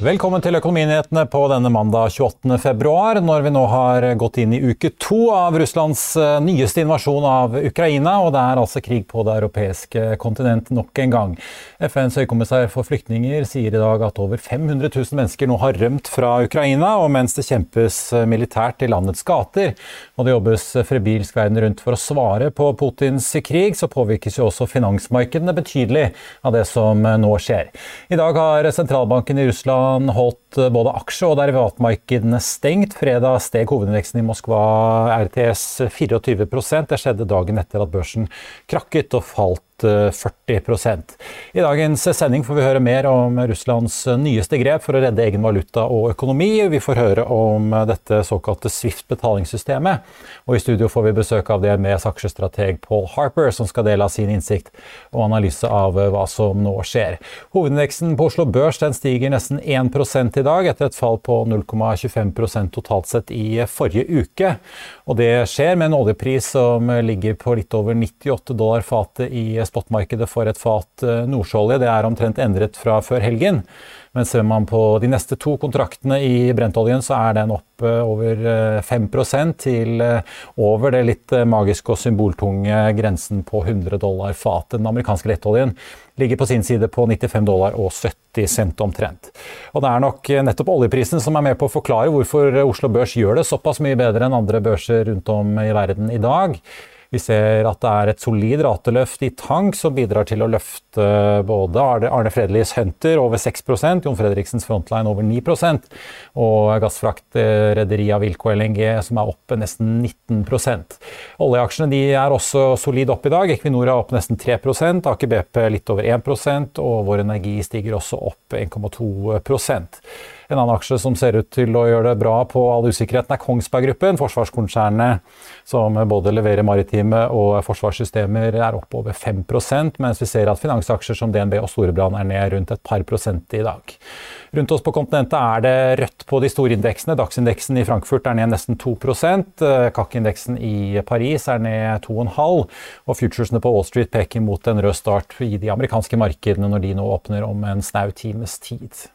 Velkommen til Økonominyhetene på denne mandag 28. februar, når vi nå har gått inn i uke to av Russlands eh, nyeste invasjon av Ukraina. Og det er altså krig på det europeiske kontinent nok en gang. FNs høykommissær for flyktninger sier i dag at over 500 000 mennesker nå har rømt fra Ukraina. Og mens det kjempes militært i landets gater, og det jobbes frebilsk verden rundt for å svare på Putins krig, så påvirkes jo også finansmarkedene betydelig av det som nå skjer. I dag har sentralbanken i Russland han holdt eh, både aksje- og derivatmarkedene stengt. Fredag steg hovedindeksen i Moskva RTS 24 Det skjedde dagen etter at børsen krakket og falt 40 I dagens sending får vi høre mer om Russlands nyeste grep for å redde egen valuta og økonomi. Vi får høre om dette såkalte Swift-betalingssystemet. Og i studio får vi besøk av DNBs aksjestrateg Paul Harper, som skal dele av sin innsikt og analyse av hva som nå skjer. Hovedindeksen på Oslo Børs den stiger nesten 1 i dag, etter et fall på 0,25% totalt sett i forrige uke. Og det skjer med en oljepris som ligger på litt over 98 dollar fatet i spotmarkedet for et fat eh, nordsjøolje. Er omtrent endret fra før helgen. Men ser man på de neste to kontraktene i brentoljen, så er den opp eh, over 5 eh, til over det litt magiske og symboltunge grensen på 100 dollar fatet. Den amerikanske lettoljen ligger på sin side på 95 dollar og 70 cent omtrent. Og det er nok nettopp oljeprisen som er med på å forklare hvorfor Oslo Børs gjør det såpass mye bedre enn andre børser rundt om i verden i dag. Vi ser at det er et solid rateløft i tank som bidrar til å løfte både Arne Fredelies Hunter over 6% Jon Fredriksens Frontline over 9% og gassfraktrederiet Wilco LNG som er oppe nesten 19% Oljeaksjene de er også solid opp i dag. Equinor er opp nesten 3 Aker BP litt over 1% og Vår Energi stiger også opp 1,2 en annen aksje som ser ut til å gjøre det bra på all usikkerheten, er Kongsberg Gruppen. Forsvarskonsernet som både leverer maritime og forsvarssystemer, er opp over 5 mens vi ser at finansaksjer som DNB og Storebrand er ned rundt et par prosent i dag. Rundt oss på kontinentet er det rødt på de store indeksene. Dagsindeksen i Frankfurt er ned nesten 2% CAC-indeksen i Paris er ned 2,5 og futuresene på Wall Street peker mot en rød start i de amerikanske markedene når de nå åpner om en snau times tid.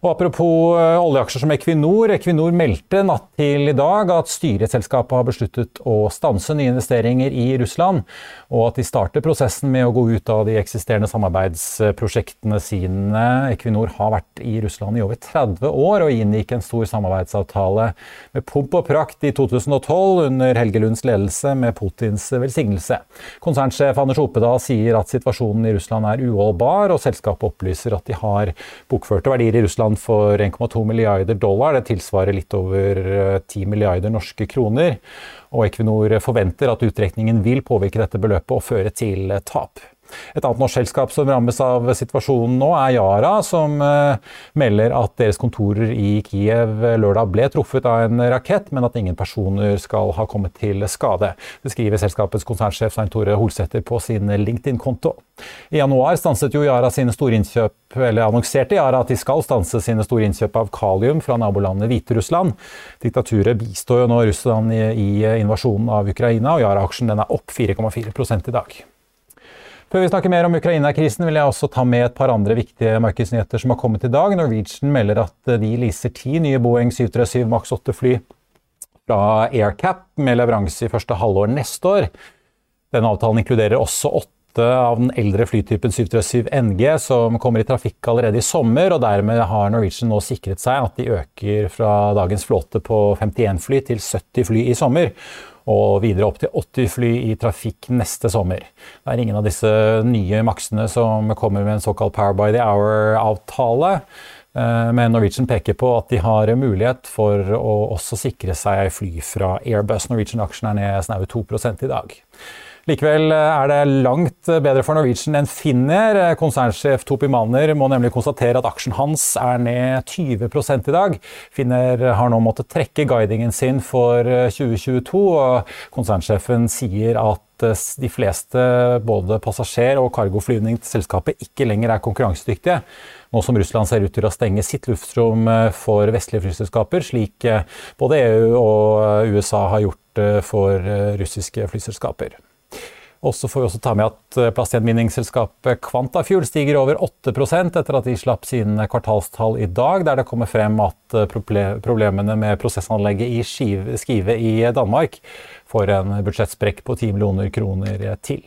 Og Apropos eh, oljeaksjer som Equinor. Equinor meldte natt til i dag at styreselskapet har besluttet å stanse nye investeringer i Russland, og at de starter prosessen med å gå ut av de eksisterende samarbeidsprosjektene sine. Equinor har vært i Russland i over 30 år og inngikk en stor samarbeidsavtale med pomp og prakt i 2012 under Helge Lunds ledelse med Putins velsignelse. Konsernsjef Anders Opedal sier at situasjonen i Russland er uholdbar, og selskapet opplyser at de har bokførte verdier i Russland Russland for 1,2 milliarder dollar. Det tilsvarer litt over 10 eh, milliarder norske kroner. Og Equinor forventer at utrekningen vil påvirke dette beløpet og føre til eh, tap. Et annet norsk selskap som rammes av situasjonen nå, er Yara, som uh, melder at deres kontorer i Kiev lørdag ble truffet av en rakett, men at ingen personer skal ha kommet til skade. Det skriver selskapets konsernsjef Svein Tore Holsæter på sin LinkedIn-konto. I januar stanset jo Yara sine store innkjøp, eller annonserte Yara at de skal stanse sine store innkjøp av kalium fra nabolandet Hviterussland. Diktaturet bistår jo nå Russland i, i invasjonen av Ukraina, og Yara-aksjen er opp 4,4 i dag. Før vi snakker mer om Ukraina-krisen, vil jeg også ta med et par andre viktige markedsnyheter som har kommet i dag. Norwegian melder at de leaser ti nye Boeing 737 Max 8-fly fra AirCap med leveranse i første halvår neste år. Denne avtalen inkluderer også åtte av den eldre flytypen 737 NG som kommer i trafikk allerede i sommer, og dermed har Norwegian nå sikret seg at de øker fra dagens flåte på 51 fly til 70 fly i sommer og videre opp til 80 fly i trafikk neste sommer. Det er ingen av disse nye maksene som kommer med en såkalt Power by the Hour-avtale. Eh, men Norwegian peker på at de har mulighet for å også sikre seg fly fra Airbus. Norwegian-aksjen er ned snaue 2 i dag. Likevel eh, er det langt bedre for Norwegian enn Finner. Eh, konsernsjef Topi Manner må nemlig konstatere at aksjen hans er ned 20 i dag. Finner har nå måttet trekke guidingen sin for 2022, eh, og konsernsjefen sier at de fleste både passasjer- og cargoflyvning til selskapet ikke lenger er konkurransedyktige, nå som Russland ser ut til å stenge sitt luftrom for vestlige flyselskaper, slik både EU og USA har gjort for russiske flyselskaper. Og så får vi også ta med at eh, plastgjenvinningsselskapet Quantafuel stiger over 8% etter at de slapp sine kvartalstall i dag, der det kommer frem at eh, problemene med prosessanlegget i Skive i Danmark får en budsjettsprekk på 10 millioner kroner til.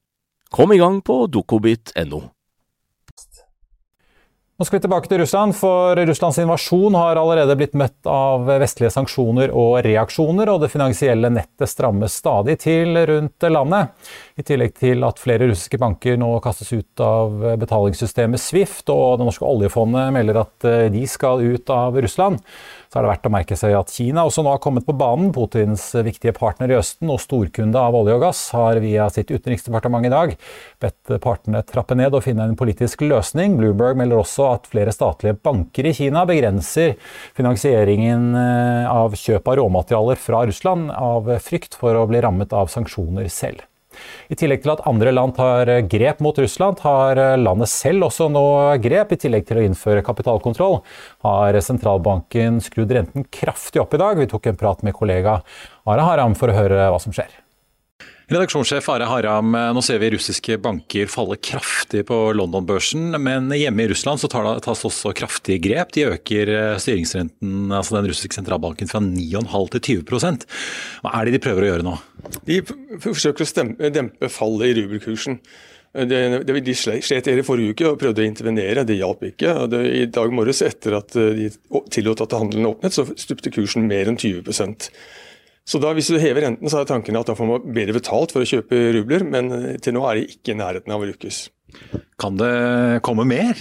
Kom i gang på dokobit.no. Nå skal vi tilbake til Russland, for Russlands invasjon har allerede blitt møtt av vestlige sanksjoner og reaksjoner, og det finansielle nettet strammes stadig til rundt landet. I tillegg til at flere russiske banker nå kastes ut av betalingssystemet Swift, og det norske oljefondet melder at de skal ut av Russland så er det verdt å merke seg at Kina også nå har kommet på banen. Putins viktige partner i Østen og storkunde av olje og gass har via sitt utenriksdepartement i dag bedt partene trappe ned og finne en politisk løsning. Bloomberg melder også at flere statlige banker i Kina begrenser finansieringen eh, av kjøp av råmaterialer fra Russland av frykt for å bli rammet av sanksjoner selv. I tillegg til at andre land tar grep mot Russland, har landet selv også nå grep. I tillegg til å innføre kapitalkontroll har sentralbanken skrudd renten kraftig opp i dag. Vi tok en prat med kollega Ara Haram for å høre hva som skjer. Redaksjonssjef Are Haram, nå ser vi russiske banker falle kraftig på London-børsen, men hjemme i Russland så tas også kraftige grep. De øker eh, styringsrenten, altså den russiske sentralbanken, fra 9,5 til 20% Hva er det de prøver å gjøre nå? De forsøker å stemme, dempe fallet i rubelkursen. Det, det, de slet i forrige uke og prøvde å intervenere, det hjalp ikke. Det, I dag morges, etter at eh, de tillot at handelen åpnet, så stupte kursen mer enn 20 så da, Hvis du hever renten, så er tanken at da får man bedre betalt for å kjøpe rubler, men eh, til nå er de ikke i nærheten av å lykkes. Kan det komme mer?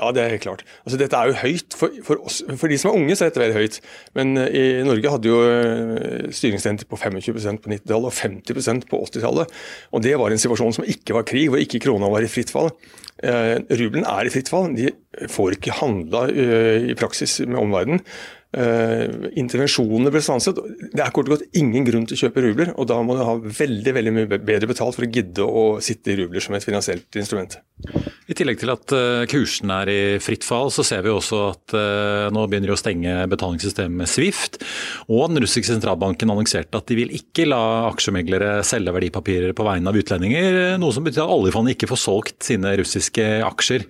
Ja, det er helt klart. Altså, dette er jo høyt. For, for, oss, for de som er unge, så er dette veldig høyt. Men uh, i Norge hadde jo uh, styringsrente på 25% på 90-tallet og 50% på 80-tallet. Og det var en situasjon som ikke var krig, hvor ikke krona var i fritt fall. Uh, rubelen er i fritt fall. De får ikke handla i praksis med omverdenen. Uh, intervensjonene ble stanset. Det er kort og godt ingen grunn til å kjøpe rubler, og da må du ha veldig veldig mye bedre betalt for å gidde å sitte i rubler som et finansielt instrument. I tillegg til at uh, kursen er i fritt fall, så ser vi også at uh, nå begynner de å stenge betalingssystemet Swift. Og den russiske sentralbanken annonserte at de vil ikke la aksjemeglere selge verdipapirer på vegne av utlendinger, noe som betyr at oljefondet ikke får solgt sine russiske aksjer.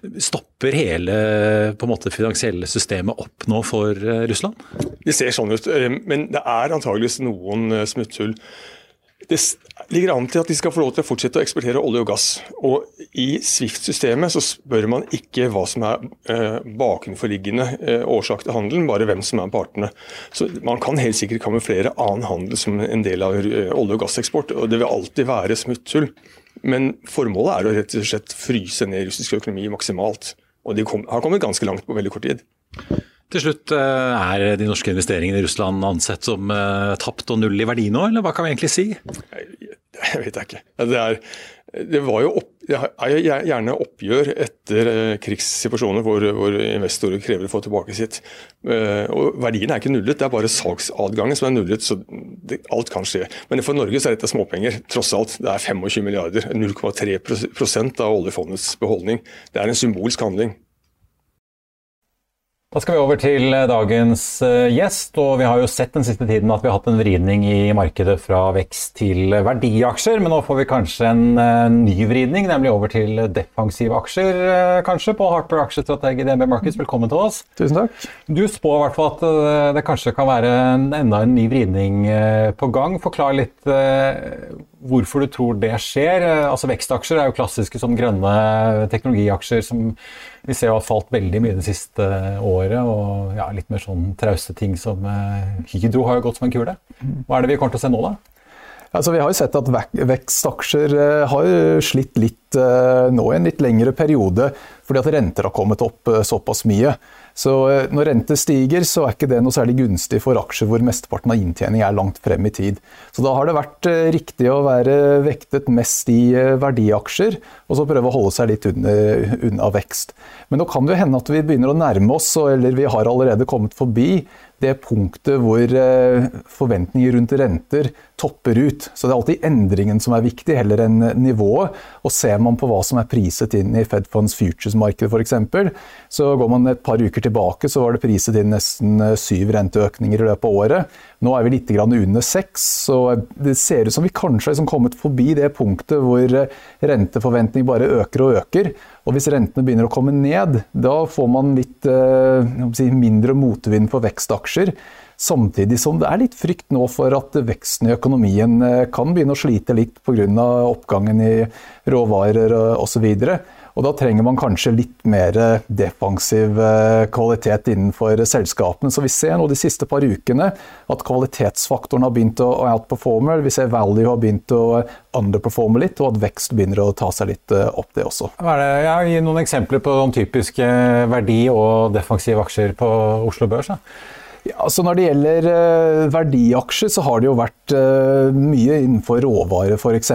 Stopper hele måte, finansielle systemet opp nå for eh, Russland? Det ser sånn ut, eh, men det er antageligvis noen eh, smutthull. Det ligger an til at de skal få lov til å fortsette å eksportere olje og gass. Og I Swift-systemet så spør man ikke hva som er eh, bakenforliggende årsak til handelen, bare hvem som er partene. Så Man kan helt sikkert kamuflere annen handel som en del av olje- og gasseksport. og Det vil alltid være smutthull. Men formålet er å rett og slett fryse ned russisk økonomi maksimalt. Og de kom, har kommet ganske langt på veldig kort tid. Til slutt, eh, Er de norske investeringene i Russland ansett som uh, tapt og null i verdi nå, eller hva kan vi egentlig si? Jeg vet jeg ikke. Det er, det var jo opp, er gjerne oppgjør etter eh, krigssituasjoner hvor, hvor, investorer krever å få tilbake sitt. Eh, og Verdien er ikke nullet, det er bare salgsadgangen som er nullet. så det, Alt kan skje. Men for Norge så er dette småpenger. tross alt. Det er 25 milliarder. 0,3% av oljefondets beholdning. Det er en symbolsk handling. Da skal vi over til eh, dagens eh, gjest. og Vi har jo sett den siste tiden at vi har hatt en vridning i markedet fra vekst til verdiaksjer. Men nå får vi kanskje en ny vridning, nemlig over til defensive aksjer. Kanskje på Harper aksjestrateg i DNB Markets. Velkommen til oss. Tusen takk. Du spår i hvert fall at det kanskje kan være enda en ny vridning på gang. Forklar litt hvorfor du tror det skjer. Altså Vekstaksjer er jo klassiske sånn grønne teknologiaksjer som vi ser har falt veldig mye det siste året. Og ja, litt mer sånn trauste ting som eh, Hydro har jo gått som en kule. Hva er det vi kommer til å se nå, da? Altså, vi har jo sett at vekstaksjer eh, har slitt litt eh, nå i en litt lengre periode, fordi at renter har kommet opp såpass mye. Så eh, når rente stiger, så er ikke det noe særlig gunstig for aksjer hvor mesteparten av inntjening er langt frem i tid. Så da har det vært eh, riktig å være vektet mest i eh, verdiaksjer, og så prøve å holde seg litt unna, vekst. Men nå kan det jo hende at vi begynner å nærme oss, eller vi har allerede kommet forbi det punktet hvor forventninger rundt renter topper ut. Så det er alltid endringen som er viktig, heller enn nivået. Og ser man på hva som er priset inn i Fed Funds Futures-markedet f.eks., så går man et par uker tilbake, så var det priset inn nesten eh, syv renteøkninger i løpet av året. Nå er vi litt under seks, så det ser ut som vi kanskje har kommet forbi det punktet hvor eh, renteforventning bare øker og øker. Og hvis rentene begynner å komme ned, da får man litt eh, si, mindre motvind for vekstaksjer. Samtidig som det er litt frykt nå for at veksten i økonomien eh, kan begynne å slite litt pga. oppgangen i råvarer osv. Og da trenger man kanskje litt mer defensiv eh, kvalitet innenfor selskapene. Så vi ser nå de siste par ukene at kvalitetsfaktoren har begynt å outperforme. Vi ser value har begynt å underperforme litt, og at vekst begynner å ta seg litt eh, opp, det også. Hva er det? Jeg gir noen eksempler på typiske verdi- og defensive aksjer på Oslo Børs. Da. Ja, så Når det gjelder uh, verdiaksjer, så har det jo vært uh, mye innenfor råvare f.eks.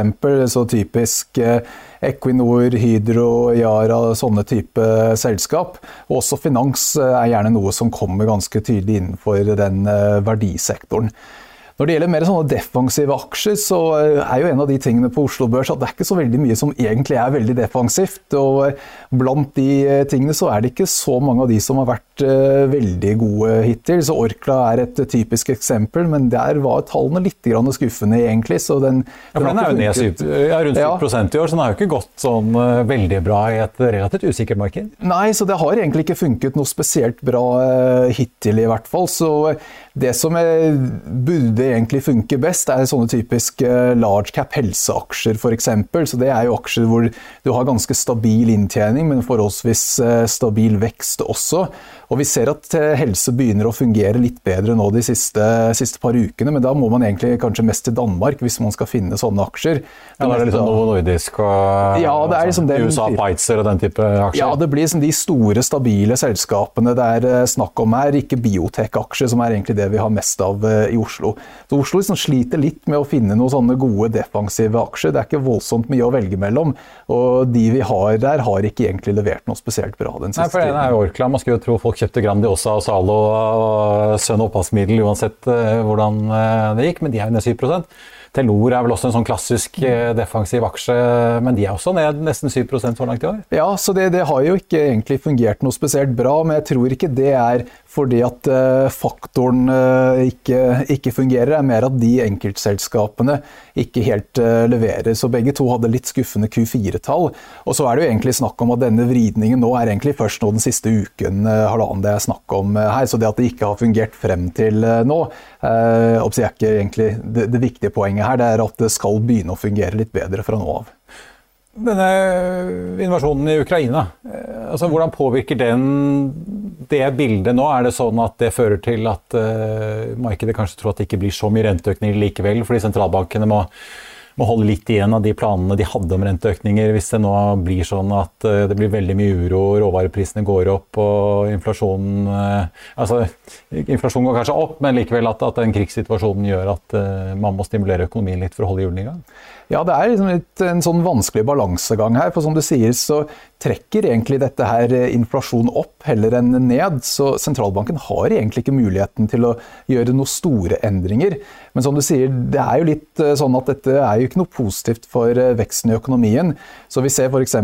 Så typisk uh, Equinor, Hydro, Yara, sånne type selskap. Og også finans er gjerne noe som kommer ganske tydelig innenfor den verdisektoren. Når det gjelder mer sånne defensive aksjer, så eh, er jo en av de tingene på Oslo Børs at det er ikke så veldig mye som egentlig er veldig defensivt. Og eh, blant de eh, tingene så er det ikke så mange av de som har vært veldig gode hittil. Så Orkla er et typisk eksempel, men der var tallene litt skuffende egentlig. Så den, ja, for den er jo ned ja, rundt 7 ja. i år, så den har jo ikke gått sånn veldig bra i et relativt usikkert marked? Nei, så det har egentlig ikke funket noe spesielt bra hittil i hvert fall. Så det som burde egentlig funke best, er sånne typisk eh, large cap helseaksjer f.eks. Så det er jo aksjer hvor du har ganske stabil inntjening, men forholdsvis eh, stabil vekst også. Og vi ser at eh, helse begynner å fungere litt bedre nå de siste, siste, par ukene, men da må man egentlig kanskje mest til Danmark hvis man skal finne sånne aksjer. Ja, det er litt liksom Novo Nordisk og ja, det er liksom den, USA Pfizer og den type aksjer? Ja, det blir liksom de store, stabile selskapene det er eh, snakk om her, ikke biotek-aksjer, som er egentlig det vi har mest av eh, i Oslo. Så Oslo liksom sliter litt med å finne noen sånne gode defensive aksjer. Det er ikke voldsomt mye å velge mellom, og de vi har der, har ikke egentlig levert noe spesielt bra den siste Nei, for det er jo Orkla. Man skulle jo tro folk folk kjøpte Grandiosa og Zalo og sønn oppvaskmiddel uansett uh, hvordan uh, det gikk, men de er jo ned 7 Telenor er vel også en sånn klassisk uh, defensiv aksje, men de er også ned nesten 7 så langt i år? Ja, så det, det, har jo ikke egentlig fungert noe spesielt bra, men jeg tror ikke det er fordi at uh, faktoren uh, ikke, ikke, fungerer, er mer at de enkeltselskapene ikke helt uh, leverer. Så begge to hadde litt skuffende Q4-tall. Og så er det jo egentlig snakk om at denne vridningen nå er egentlig først nå den siste uken, halvannen det er snakk om her. Så det at det ikke har fungert frem til nå, er ikke egentlig det, det viktige poenget her. Det er at det skal begynne å fungere litt bedre fra nå av. Denne invasjonen i Ukraina, altså hvordan påvirker den det bildet nå? Er det sånn at det fører til at uh, markedet kanskje tror at det ikke blir så mye renteøkninger likevel, fordi sentralbankene må, må, holde litt igjen av de planene de hadde om renteøkninger, hvis det nå blir sånn at uh, det blir veldig mye uro, råvareprisene går opp og inflasjonen uh, Altså, inflasjonen går kanskje opp, men likevel at, at den krigssituasjonen gjør at man må stimulere økonomien litt for å holde hjulene i gang? Ja, det er liksom litt, en sånn vanskelig balansegang her. For som du sier, så trekker egentlig dette her eh, inflasjon opp heller enn ned. Så sentralbanken har egentlig ikke muligheten til å gjøre noen store endringer. Men som du sier, det er jo litt eh, sånn at dette er jo ikke noe positivt for eh, veksten i økonomien. Så vi ser f.eks.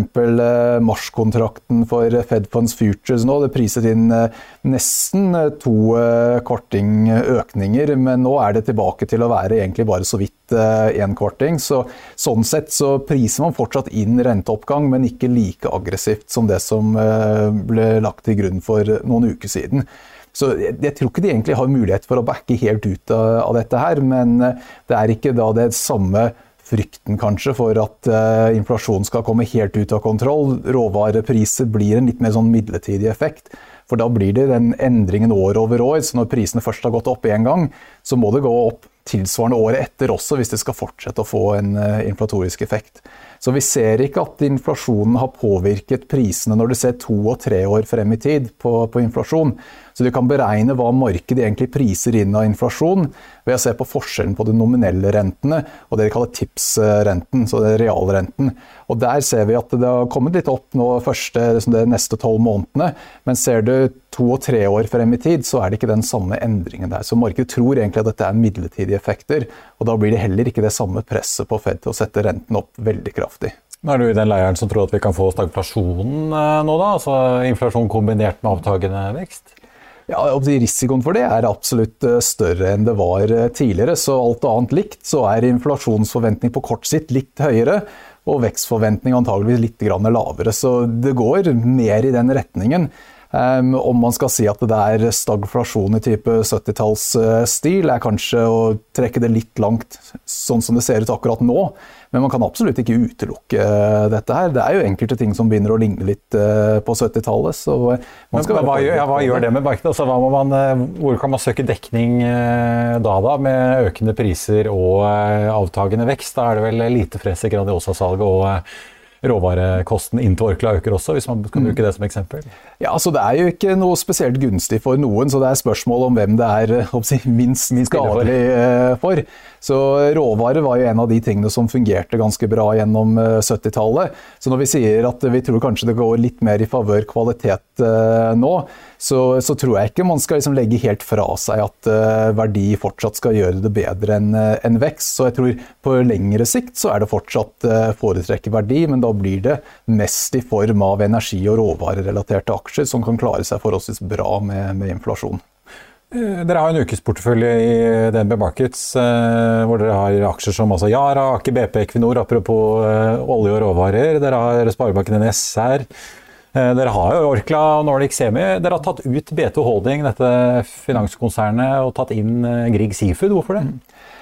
marskontrakten for Fed Funds Futures nå. Det priset inn nesten to korting økninger, men nå er det tilbake til å være egentlig bare så vidt én kvarting. Så sånn sett så priser man fortsatt inn renteoppgang, men ikke like aggressivt som det som eh, ble lagt til grunn for noen uker siden. Så jeg, jeg tror ikke de egentlig har mulighet for å backe helt ut av, av dette her, men eh, det er ikke da det samme frykten kanskje for at uh, inflasjonen skal komme helt ut av kontroll. Råvarepriser blir en litt mer sånn midlertidig effekt. For da blir det den endringen år over år. Så når prisene først har gått opp én gang, så må det gå opp tilsvarende året etter også, hvis det skal fortsette å få en uh, inflatorisk effekt. Så vi ser ikke at inflasjonen har påvirket prisene når du ser to og tre år frem i tid på, på inflasjon. Så du kan beregne hva markedet egentlig priser inn av inflasjon ved å se på forskjellen på de nominelle rentene og det de kaller tipsrenten, så det er realrenten. Og Der ser vi at det har kommet litt opp nå første, de neste tolv månedene. Men ser du to og tre år frem i tid, så er det ikke den samme endringen der. Så markedet tror egentlig at dette er midlertidige effekter, og da blir det heller ikke det samme presset på Fed til å sette renten opp veldig kraftig. Nå er du i den leiren som tror at vi kan få stagflasjon eh, nå, da? Altså inflasjon kombinert med avtagende vekst? Ja, Risikoen for det er absolutt eh, større enn det var eh, tidligere. Så alt annet likt, så er inflasjonsforventning på kort sikt litt høyere. Og vekstforventning antageligvis litt lavere. Så det går mer i den retningen. Um, om man skal si at det er stagflasjon i type 70-tallsstil, er kanskje å trekke det litt langt, sånn som det ser ut akkurat nå. Men man kan absolutt ikke utelukke dette her. Det er jo enkelte ting som begynner å ligne litt eh, på 70-tallet. hva, gjør, ja, hva gjør det med markedet? Altså, man, eh, hvor kan man søke dekning eh, da, da, med økende priser og avtagende vekst? Da er det vel lite fress i Grandiosa-salget og råvarekosten inn til Orkla øker også, hvis man kan bruke det som eksempel? Ja, altså Det er jo ikke noe spesielt gunstig for noen, så det er spørsmål om hvem det er si, minst, minst skadelig for. Så råvarer var jo en av de tingene som fungerte ganske bra gjennom 70-tallet. Eh, så når vi sier at vi tror kanskje det går litt mer i favør kvalitet eh, nå, så, så, tror jeg ikke man skal liksom legge helt fra seg at uh, verdi fortsatt skal gjøre det bedre enn en vekst. Så jeg tror på lengre sikt så er det fortsatt uh, foretrekke verdi, men da blir det mest i form av energi- og råvarerelaterte aksjer som kan klare seg forholdsvis bra med, med inflasjon. Eh, dere har en ukesportefølje i DNB Markets eh, hvor dere har aksjer som altså Yara, Aker BP, Equinor, apropos eh, olje og råvarer. Dere har Sparebanken NS her. Dere har jo Orkla og Nordic Semi. Dere har tatt ut B2 Holding, dette finanskonsernet, og tatt inn Grieg Seafood. Hvorfor det?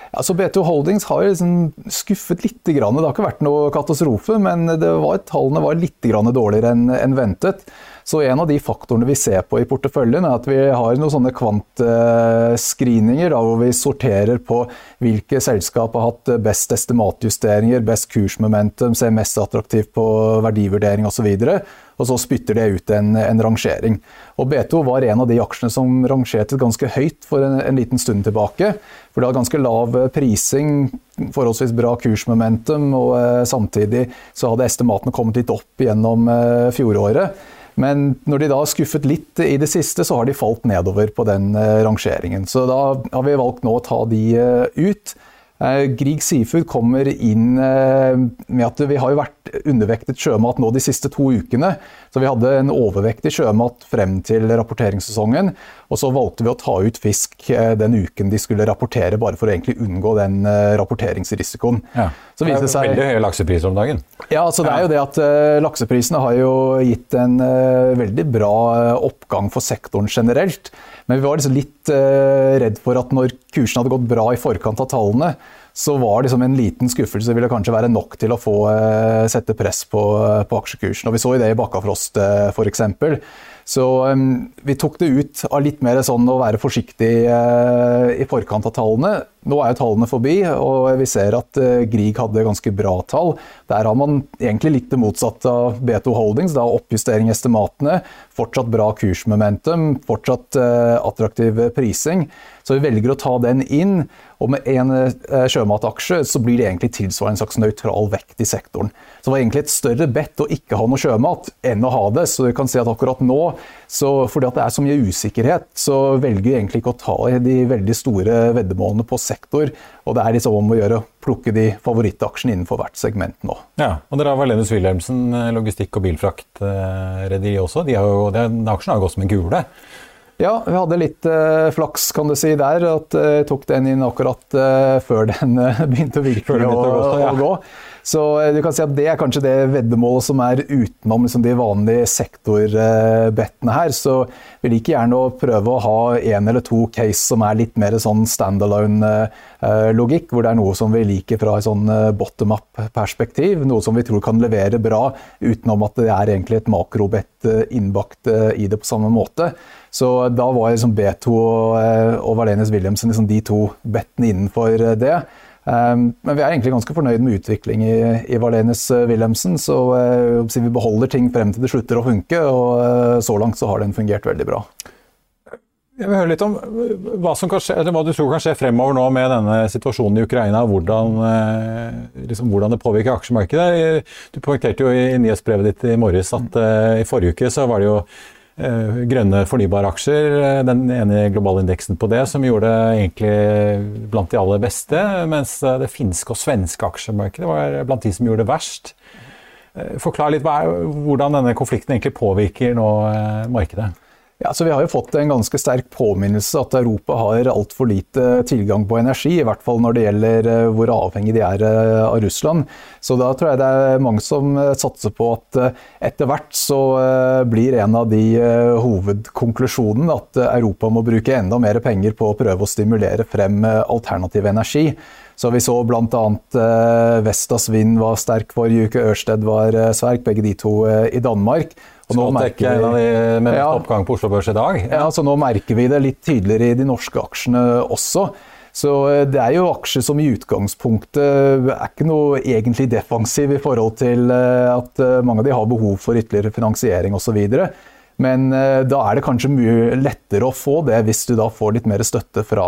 Altså B2 Holdings har liksom skuffet litt. Det har ikke vært noe katastrofe, men var, tallene var litt dårligere enn ventet. Så en av de faktorene vi ser på i porteføljen, er at vi har noen sånne kvantscreeninger hvor vi sorterer på hvilke selskap har hatt best estimatjusteringer, best kursmomentum, ser mest attraktivt på verdivurdering osv. Og så spytter det ut en, en, rangering. Og B2 var en av de aksjene som rangerte ganske høyt for en, en liten stund tilbake. For det har ganske lav prising, forholdsvis bra kursmomentum, og eh, samtidig så hadde estimatene kommet litt opp gjennom eh, fjoråret. Men når de da har skuffet litt i det siste, så har de falt nedover på den eh, rangeringen. Så da har vi valgt nå å ta de eh, ut. Eh, Grieg Seafood kommer inn med at vi har jo vært undervektet sjømat nå de siste to ukene. Så vi hadde en overvektig sjømat frem til rapporteringssesongen. Og så valgte vi å ta ut fisk den uken de skulle rapportere, bare for å egentlig unngå den rapporteringsrisikoen. Ja. Så det er seg, veldig høye laksepriser om dagen. Ja, altså det er jo det at uh, Lakseprisene har jo gitt en veldig bra oppgang for sektoren generelt. Men vi var liksom litt redd for at når kursen hadde gått bra i forkant av tallene, så var liksom en liten skuffelse ville kanskje være nok til å få sette press på, på aksjekursen. Og Vi så det i Bakkafrost f.eks. Så vi tok det ut av litt mer sånn å være forsiktig i forkant av tallene. Nå er jo tallene forbi, og vi ser at uh, Grieg hadde ganske bra tall. Der har man egentlig litt det motsatte av B2 Holdings. Da oppjustering i estimatene, fortsatt bra kursmomentum, fortsatt uh, attraktiv prising. Så vi velger å ta den inn. Og med én eh, sjømataksje så blir det egentlig tilsvarende en slags nøytral vekt i sektoren. Så det var egentlig et større bedt å ikke ha noe sjømat enn å ha det. Så du kan si at akkurat nå, så fordi det er så mye usikkerhet, så velger vi egentlig ikke å ta de veldig store veddemålene på sektor. Og det er liksom om å gjøre å plukke de favorittaksjene innenfor hvert segment nå. Ja, og dere har Valenius Wilhelmsen, eh, logistikk- og bilfraktrederi også. De har jo, den aksjen har gått som en kule. Ja, vi hadde litt uh, flaks kan du si der. At jeg uh, tok den inn akkurat uh, før den begynte virkelig å, virke gå, å gå. Så du kan si at det er kanskje det veddemålet som er utenom liksom, de vanlige sektorbettene her. Så vi liker gjerne å prøve å ha én eller to case som er litt mer sånn standalone-logikk, hvor det er noe som vi liker fra et sånn bottom up-perspektiv. Noe som vi tror kan levere bra, utenom at det er egentlig et makrobett innbakt i det på samme måte. Så da var liksom B2 og, eh, og Valenius Williamsen liksom de to bettene innenfor eh, det. Um, men vi er egentlig ganske fornøyd med utvikling i, i Valenius eh, Wilhelmsen. Så vi beholder ting frem til det slutter å funke, og så langt så har den fungert veldig bra. Jeg vil høre litt om hva, skje, hva du tror kan skje fremover nå med denne situasjonen i Ukraina. Hvordan, liksom, hvordan det påvirker aksjemarkedet. Du poengterte jo i nyhetsbrevet ditt i morges at uh, i forrige uke så var det jo grønne fornybaraksjer, aksjer, den ene globalindeksen på det, som gjorde det egentlig blant de aller beste, mens eh, det finske og svenske aksjemarkedet var blant de som gjorde det verst. Forklar litt hvordan denne konflikten egentlig påvirker nå markedet. Ja, så Vi har jo fått en ganske sterk påminnelse at Europa har altfor lite tilgang på energi. I hvert fall når det gjelder eh, hvor avhengig de er eh, av Russland. Så da tror jeg det er mange som eh, satser på at etter hvert så blir en av de hovedkonklusjonene at Europa må bruke enda mer penger på å prøve å stimulere frem alternativ energi. Så vi så bl.a. Vestas Vind var sterk forrige uke, Ørsted var sterk, begge de to i Danmark. Og nå merker vi, en av de med ja, oppgang på Oslo Børs i dag. Ja. ja, så nå merker vi det litt tydeligere i de norske aksjene også. Så eh, det er jo aksjer som i utgangspunktet er ikke noe egentlig defensiv i forhold til eh, at eh, mange av de har behov for ytterligere finansiering osv. Men da er det kanskje mye lettere å få det hvis du da får litt mer støtte fra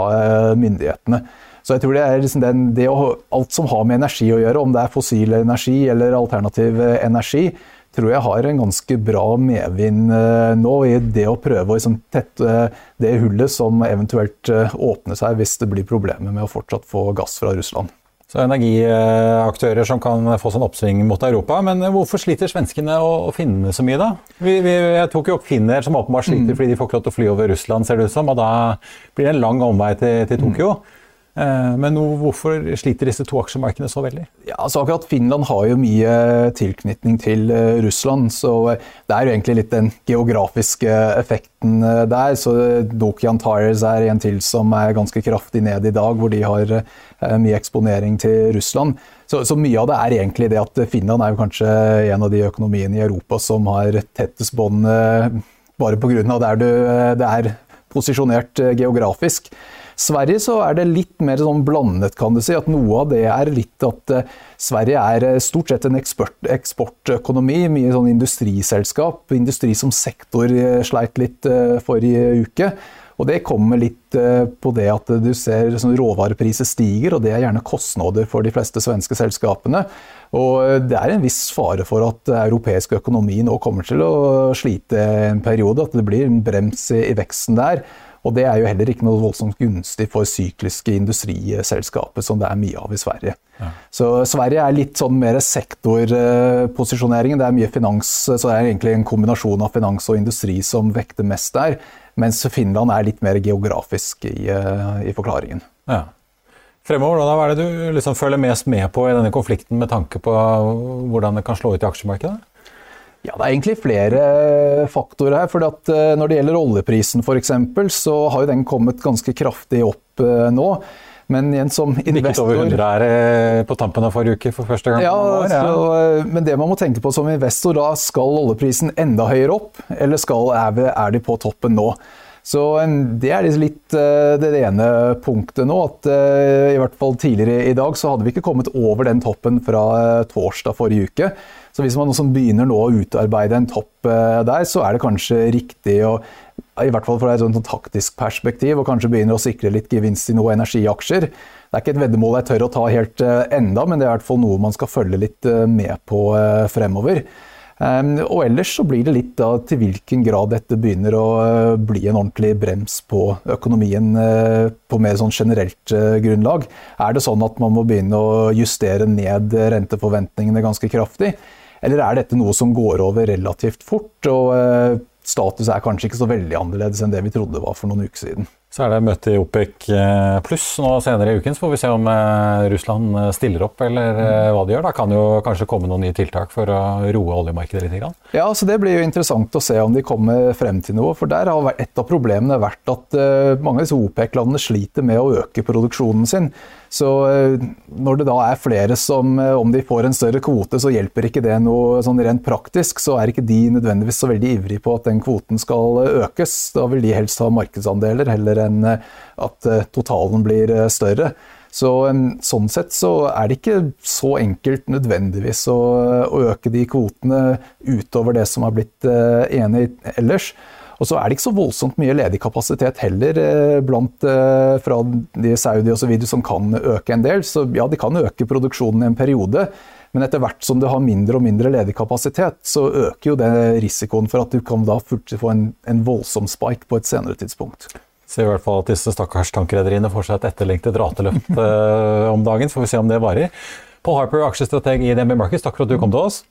myndighetene. Så jeg tror det er liksom den, det å, alt som har med energi å gjøre, om det er fossil energi eller alternativ energi, tror jeg har en ganske bra medvind eh, nå i det å prøve å liksom tette det hullet som eventuelt eh, åpner seg hvis det blir problemer med å fortsatt få gass fra Russland. Så energiaktører som kan få sånn oppsving mot Europa. Men hvorfor sliter svenskene og finnene så mye, da? Vi, vi, jeg tok jo opp finner som åpenbart sliter mm. fordi de får ikke lov til å fly over Russland, ser det ut som. Og da blir det en lang omvei til, til Tokyo. Mm. Eh, men hvorfor sliter disse to aksjemarkedene så veldig? Ja, altså akkurat Finland har jo mye tilknytning til eh, Russland, så eh, det er jo egentlig litt den geografiske effekten der. Så Dokian Tires er en til som er ganske kraftig ned i dag, hvor de har mye eksponering til Russland. Så, så, mye av det er egentlig det at Finland er jo kanskje en av de økonomiene i Europa som har tettest bånd bare pga. der du, det er posisjonert geografisk. Sverige så er det litt mer sånn blandet, kan du si. At noe av det er litt at uh, Sverige er uh, stort sett en eksport, eksportøkonomi. Mye sånn industriselskap. Industri som sektor uh, sleit litt forrige uke. Og Det kommer litt på det at du ser sånn råvarepriser stiger, og det er gjerne kostnader for de fleste svenske selskapene. Og Det er en viss fare for at europeisk økonomi nå kommer til å slite en periode. At det blir en brems i veksten der. Og det er jo heller ikke noe voldsomt gunstig for sykliske industriselskaper, som det er mye av i Sverige. Ja. Så Sverige er litt sånn mer sektorposisjoneringen. Det er mye finans, så det er egentlig en kombinasjon av finans og industri som vekter mest der. Mens Finland er litt mer geografisk i, eh, i forklaringen. Ja. Fremover, da, Hva er det du liksom følger mest med på i denne konflikten med tanke på hvordan det kan slå ut i aksjemarkedet? Ja, Det er egentlig flere faktorer her. for eh, Når det gjelder oljeprisen f.eks., så har jo den kommet ganske kraftig opp eh, nå. Men igjen som investor over 100 er eh, på tampen av forrige uke for første gang. Ja, år, ja. Så, men det man må tenke på som investor, da skal oljeprisen enda høyere opp, eller skal, er de på toppen nå? Så Det er litt det ene punktet nå. at I hvert fall tidligere i dag så hadde vi ikke kommet over den toppen fra torsdag forrige uke. Så hvis man begynner nå å utarbeide en topp der, så er det kanskje riktig å i hvert fall fra et sånt taktisk perspektiv, og kanskje begynner å sikre litt gevinst i noen energiaksjer. Det er ikke et veddemål jeg tør å ta helt enda, men det er i hvert fall noe man skal følge litt med på fremover. Ehm, og ellers så blir det litt da til hvilken grad dette begynner å eh, bli en ordentlig brems på økonomien eh, på mer sånn generelt eh, grunnlag. Er det sånn at man må begynne å justere ned renteforventningene ganske kraftig? Eller er dette noe som går over relativt fort, og status er kanskje ikke så veldig annerledes enn det vi trodde var for noen uker siden? Så er det møte i OPEC eh, pluss nå senere i uken, så får vi se om eh, Russland eh, stiller opp eller hva de gjør. Da kan jo kanskje komme noen nye tiltak for å roe oljemarkedet litt. Ja, så Det blir jo interessant å se om de kommer frem til noe. for der har Et av problemene vært at mange av disse OPEC-landene sliter med å øke produksjonen sin. Så når det da er flere som, om de får en større kvote, så hjelper ikke det noe sånn rent praktisk. Så er ikke de nødvendigvis så veldig ivrige på at den kvoten skal økes. Da vil de helst ha markedsandeler heller enn eh, at eh, totalen blir eh, større. Så, sånn sett så er det ikke så enkelt nødvendigvis å, å øke de kvotene utover det som har blitt enig ellers. Og så er det ikke så voldsomt mye ledig kapasitet heller blant, fra de Saudi osv. som kan øke en del. Så ja, de kan øke produksjonen i en periode. Men etter hvert som du har mindre og mindre ledig kapasitet, så øker jo det risikoen for at du kan da få en, en voldsom spike på et senere tidspunkt. Ser i hvert fall at disse stakkars tankrederiene får seg et etterlengtet rateløft eh, om dagen. Får vi se om det varer. Paul Harper, aksjestrateg i DNB Markets, takk for at du kom til oss.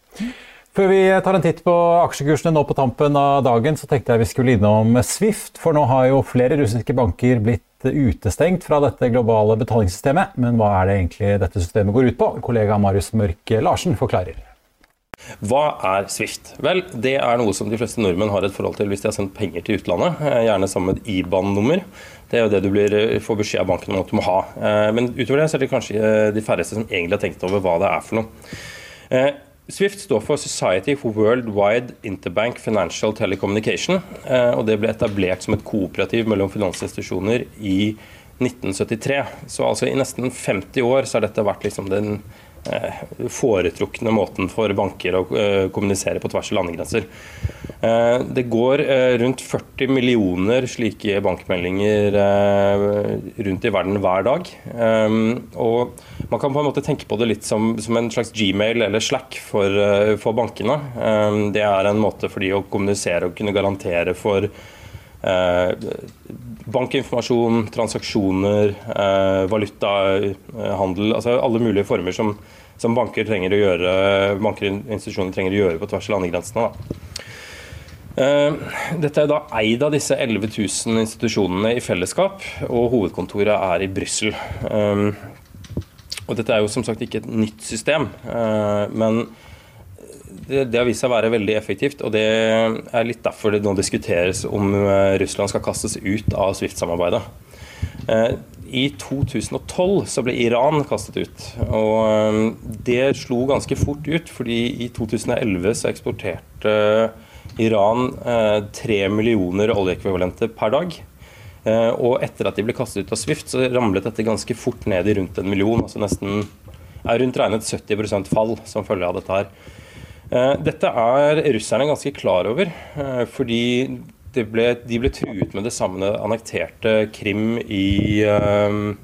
Før vi tar en titt på aksjekursene nå på tampen av dagen, så tenkte jeg vi skulle innom Swift. For nå har jo flere russiske banker blitt utestengt fra dette globale betalingssystemet. Men hva er det egentlig dette systemet går ut på? Kollega Marius Mørk Larsen forklarer. Hva er Swift? Vel, det er noe som de fleste nordmenn har et forhold til hvis de har sendt penger til utlandet. Eh, gjerne sammen med et IBAN-nummer. Det er jo det du blir, eh, får beskjed av banken om at du må ha. Eh, men utover det så er det kanskje de færreste som egentlig har tenkt over hva det er for noe. Swift står for Society for Worldwide Interbank Financial Telecommunication. og Det ble etablert som et kooperativ mellom finansinstitusjoner i 1973. Så altså i nesten 50 år så har dette vært liksom den Eh, foretrukne måten for banker å eh, kommunisere på tvers av landegrenser. Eh, det går rundt 40 millioner slike bankmeldinger rundt i verden hver dag. Og man kan på en måte tenke på det litt som, som en slags Gmail eller Slack for, for, bankene. Det er en måte for de å kommunisere og kunne garantere for bankinformasjon, transaksjoner, eh, valutahandel. altså Alle mulige former som, som banker trenger å gjøre, banker og institusjoner trenger å gjøre på tvers av landegrensene. Eh, dette er da eid av disse 11 000 institusjonene i fellesskap, og hovedkontoret er i Brussel. Eh, og dette er jo som sagt ikke et nytt system, men det, det, har vist seg å være veldig effektivt. og Det er litt derfor det nå diskuteres om eh, Russland skal kastes ut av Swift-samarbeidet. Eh, I 2012 så ble Iran kastet ut. og eh, Det slo ganske fort ut, fordi i 2011 så eksporterte Iran 3 millioner oljeekvivalenter per dag. Og etter at de ble kastet ut av Swift, så ramlet dette ganske fort ned i rundt en million. altså nesten er rundt regnet 70% fall som følge av dette her. Eh, dette er russerne ganske klar over, eh, fordi ble, de ble truet med det samme annekterte Krim i, eh,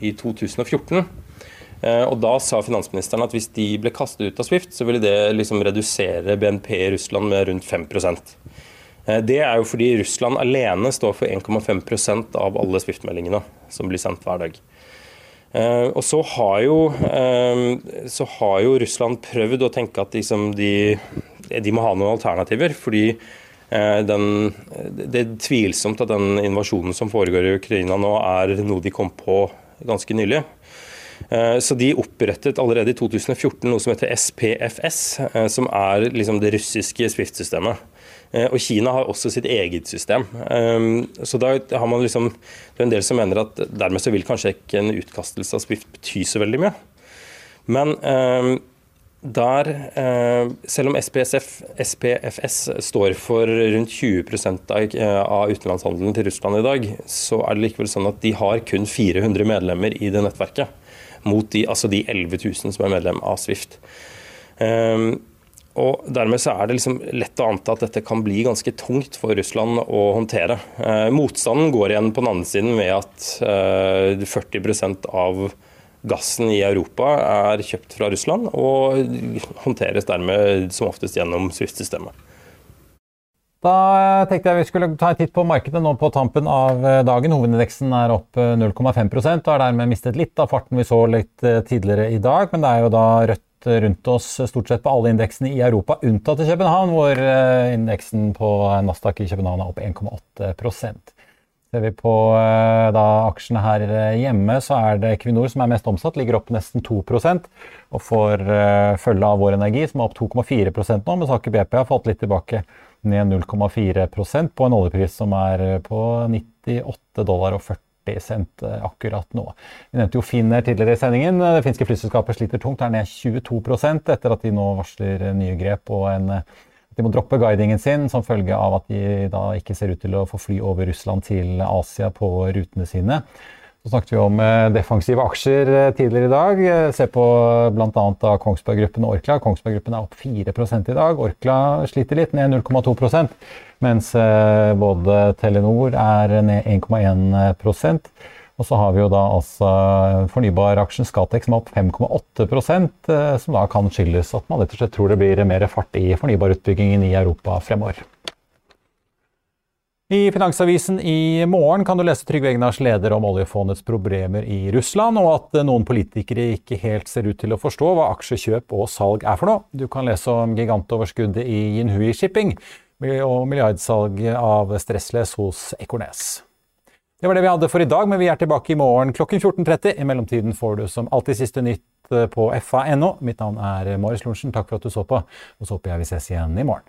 i 2014. Og Da sa finansministeren at hvis de ble kastet ut av Swift, så ville det liksom redusere BNP i Russland med rundt 5% Det er jo fordi Russland alene står for 1,5% av alle Swift-meldingene som blir sendt hver dag. Uh, og så har, jo, uh, så har, jo, Russland prøvd å tenke at liksom de, de, må ha noen alternativer. fordi uh, den, det er tvilsomt at den invasjonen som foregår i Ukraina nå, er noe de kom på ganske nylig. Så de opprettet allerede i 2014 noe som heter SPFS, som er liksom det russiske Swift-systemet. Eh, og Kina har også sitt eget system. Ehm, så da har man liksom, Det er en del som mener at dermed så vil kanskje ikke en utkastelse av Swift bety så veldig mye. Men ehm, der, eh, selv om SPSF, SPFS står for rundt 20 av, eh, av utenlandshandelen til Russland i dag, så er det likevel sånn at de har kun 400 medlemmer i det nettverket. Mot de, altså de 11 000 som er medlem av Swift. Og Dermed så er det liksom lett å anta at dette kan bli ganske tungt for Russland å håndtere. Eh, motstanden går igjen på den andre siden ved at eh, 40% av gassen i Europa er kjøpt fra Russland, og håndteres dermed som oftest gjennom Swift-systemet. Da tenkte jeg vi skulle ta en titt på markedet nå på tampen av eh, dagen. Hovedindeksen er opp 0,5 eh, og har dermed mistet litt av farten vi så litt tidligere i dag. Men det er jo da rødt rundt oss stort sett på alle indeksene i Europa, unntatt i København, hvor indeksen på Nasdaq i København er opp 1,8% Ser vi på da, aksjene her hjemme, så er det Equinor som er mest omsatt, ligger opp nesten 2% og får følge av Vår Energi, som er opp 2,4% nå, mens Aker BP har fått litt tilbake ned 0,4% på en oljepris som er på 98 dollar og 40 cent eh, akkurat nå. Vi nevnte jo Finner tidligere i sendingen. Det finske flyselskapet sliter tungt, er ned 22% etter at de nå varsler nye grep og en de må droppe guidingen sin som følge av at de da ikke ser ut til å få fly over Russland til Asia på rutene sine. Så snakket vi om eh, defensive aksjer eh, tidligere i dag. Eh, se på bl.a. Kongsberg Gruppen og Orkla. Kongsberg Gruppen er opp 4% i dag. Orkla sliter litt, ned 0,2% mens både Telenor er ned 1,1% og så har vi jo da altså fornybaraksjen Scatec som er opp 5,8% som da kan skyldes at man rett og slett tror det blir mer fart i fornybarutbyggingen i Europa fremover. I Finansavisen i morgen kan du lese Trygve Egnars leder om oljefondets problemer i Russland, og at noen politikere ikke helt ser ut til å forstå hva aksjekjøp og salg er for noe. Du kan lese om gigantoverskuddet i Yinhui Shipping og milliardsalg av Stressless hos Ekornes. Det var det vi hadde for i dag, men vi er tilbake i morgen klokken 14.30. I mellomtiden får du som alltid siste nytt på fa.no. Mitt navn er Marius Lorentzen. Takk for at du så på, og så håper jeg vi ses igjen i morgen.